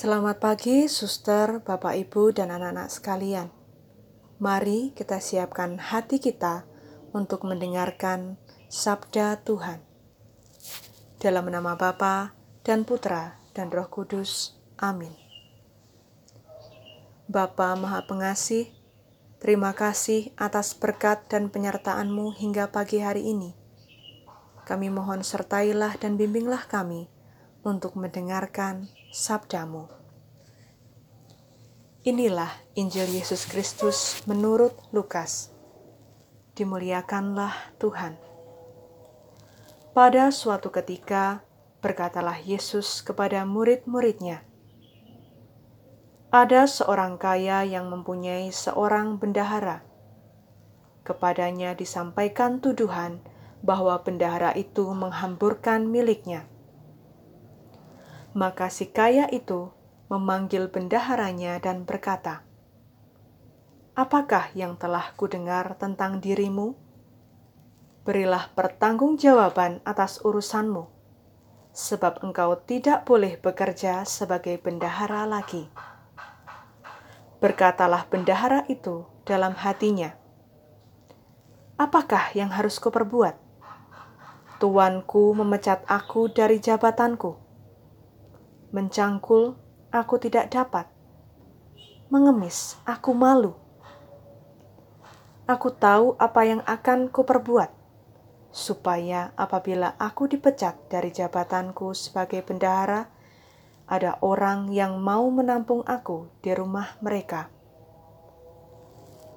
Selamat pagi, suster, bapak, ibu, dan anak-anak sekalian. Mari kita siapkan hati kita untuk mendengarkan sabda Tuhan. Dalam nama Bapa dan Putra dan Roh Kudus. Amin. Bapa Maha Pengasih, terima kasih atas berkat dan penyertaan-Mu hingga pagi hari ini. Kami mohon sertailah dan bimbinglah kami untuk mendengarkan sabdamu. Inilah Injil Yesus Kristus menurut Lukas. Dimuliakanlah Tuhan. Pada suatu ketika, berkatalah Yesus kepada murid-muridnya, "Ada seorang kaya yang mempunyai seorang bendahara. Kepadanya disampaikan tuduhan bahwa bendahara itu menghamburkan miliknya maka si kaya itu memanggil bendaharanya dan berkata, Apakah yang telah kudengar tentang dirimu? Berilah pertanggungjawaban atas urusanmu, sebab engkau tidak boleh bekerja sebagai bendahara lagi. Berkatalah bendahara itu dalam hatinya, Apakah yang harus kuperbuat? Tuanku memecat aku dari jabatanku Mencangkul, aku tidak dapat. Mengemis, aku malu. Aku tahu apa yang akan kuperbuat, supaya apabila aku dipecat dari jabatanku sebagai bendahara, ada orang yang mau menampung aku di rumah mereka.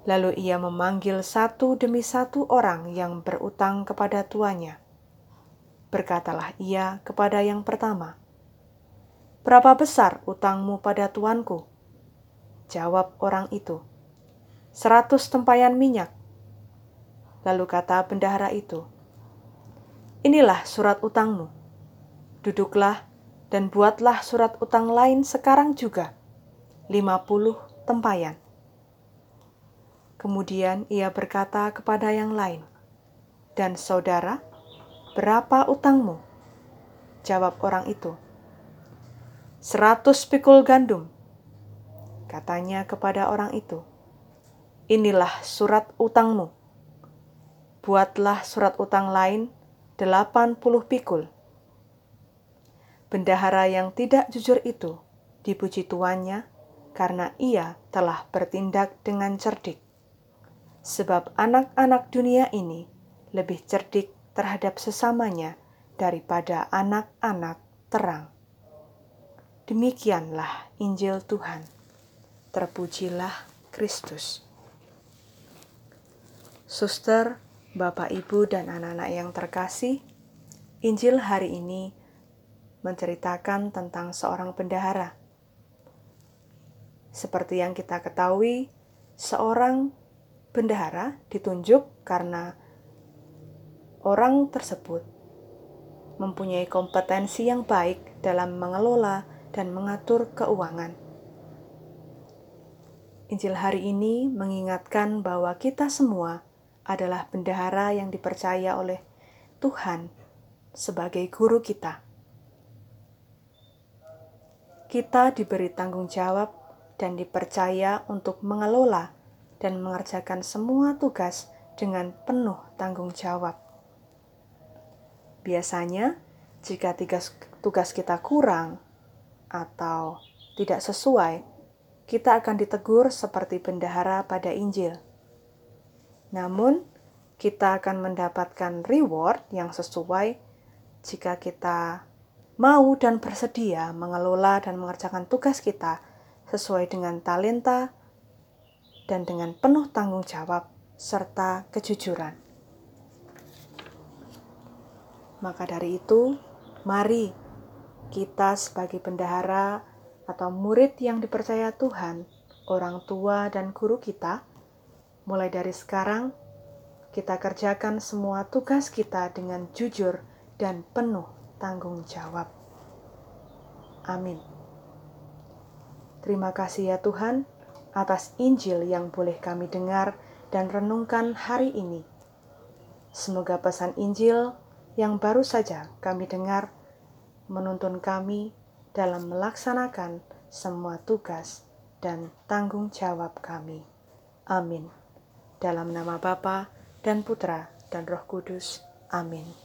Lalu ia memanggil satu demi satu orang yang berutang kepada tuannya. Berkatalah ia kepada yang pertama, Berapa besar utangmu pada tuanku? Jawab orang itu, seratus tempayan minyak. Lalu kata bendahara itu, Inilah surat utangmu. Duduklah dan buatlah surat utang lain sekarang juga, lima puluh tempayan. Kemudian ia berkata kepada yang lain, Dan saudara, berapa utangmu? Jawab orang itu, seratus pikul gandum. Katanya kepada orang itu, inilah surat utangmu. Buatlah surat utang lain delapan puluh pikul. Bendahara yang tidak jujur itu dipuji tuannya karena ia telah bertindak dengan cerdik. Sebab anak-anak dunia ini lebih cerdik terhadap sesamanya daripada anak-anak terang. Demikianlah Injil Tuhan. Terpujilah Kristus. Suster, Bapak, Ibu, dan anak-anak yang terkasih, Injil hari ini menceritakan tentang seorang bendahara. Seperti yang kita ketahui, seorang bendahara ditunjuk karena orang tersebut mempunyai kompetensi yang baik dalam mengelola dan mengatur keuangan. Injil hari ini mengingatkan bahwa kita semua adalah bendahara yang dipercaya oleh Tuhan sebagai guru kita. Kita diberi tanggung jawab dan dipercaya untuk mengelola dan mengerjakan semua tugas dengan penuh tanggung jawab. Biasanya, jika tugas kita kurang atau tidak sesuai, kita akan ditegur seperti bendahara pada Injil. Namun, kita akan mendapatkan reward yang sesuai jika kita mau dan bersedia mengelola dan mengerjakan tugas kita sesuai dengan talenta dan dengan penuh tanggung jawab serta kejujuran. Maka dari itu, mari kita sebagai bendahara atau murid yang dipercaya Tuhan, orang tua dan guru kita, mulai dari sekarang kita kerjakan semua tugas kita dengan jujur dan penuh tanggung jawab. Amin. Terima kasih ya Tuhan atas Injil yang boleh kami dengar dan renungkan hari ini. Semoga pesan Injil yang baru saja kami dengar menuntun kami dalam melaksanakan semua tugas dan tanggung jawab kami. Amin. Dalam nama Bapa dan Putra dan Roh Kudus. Amin.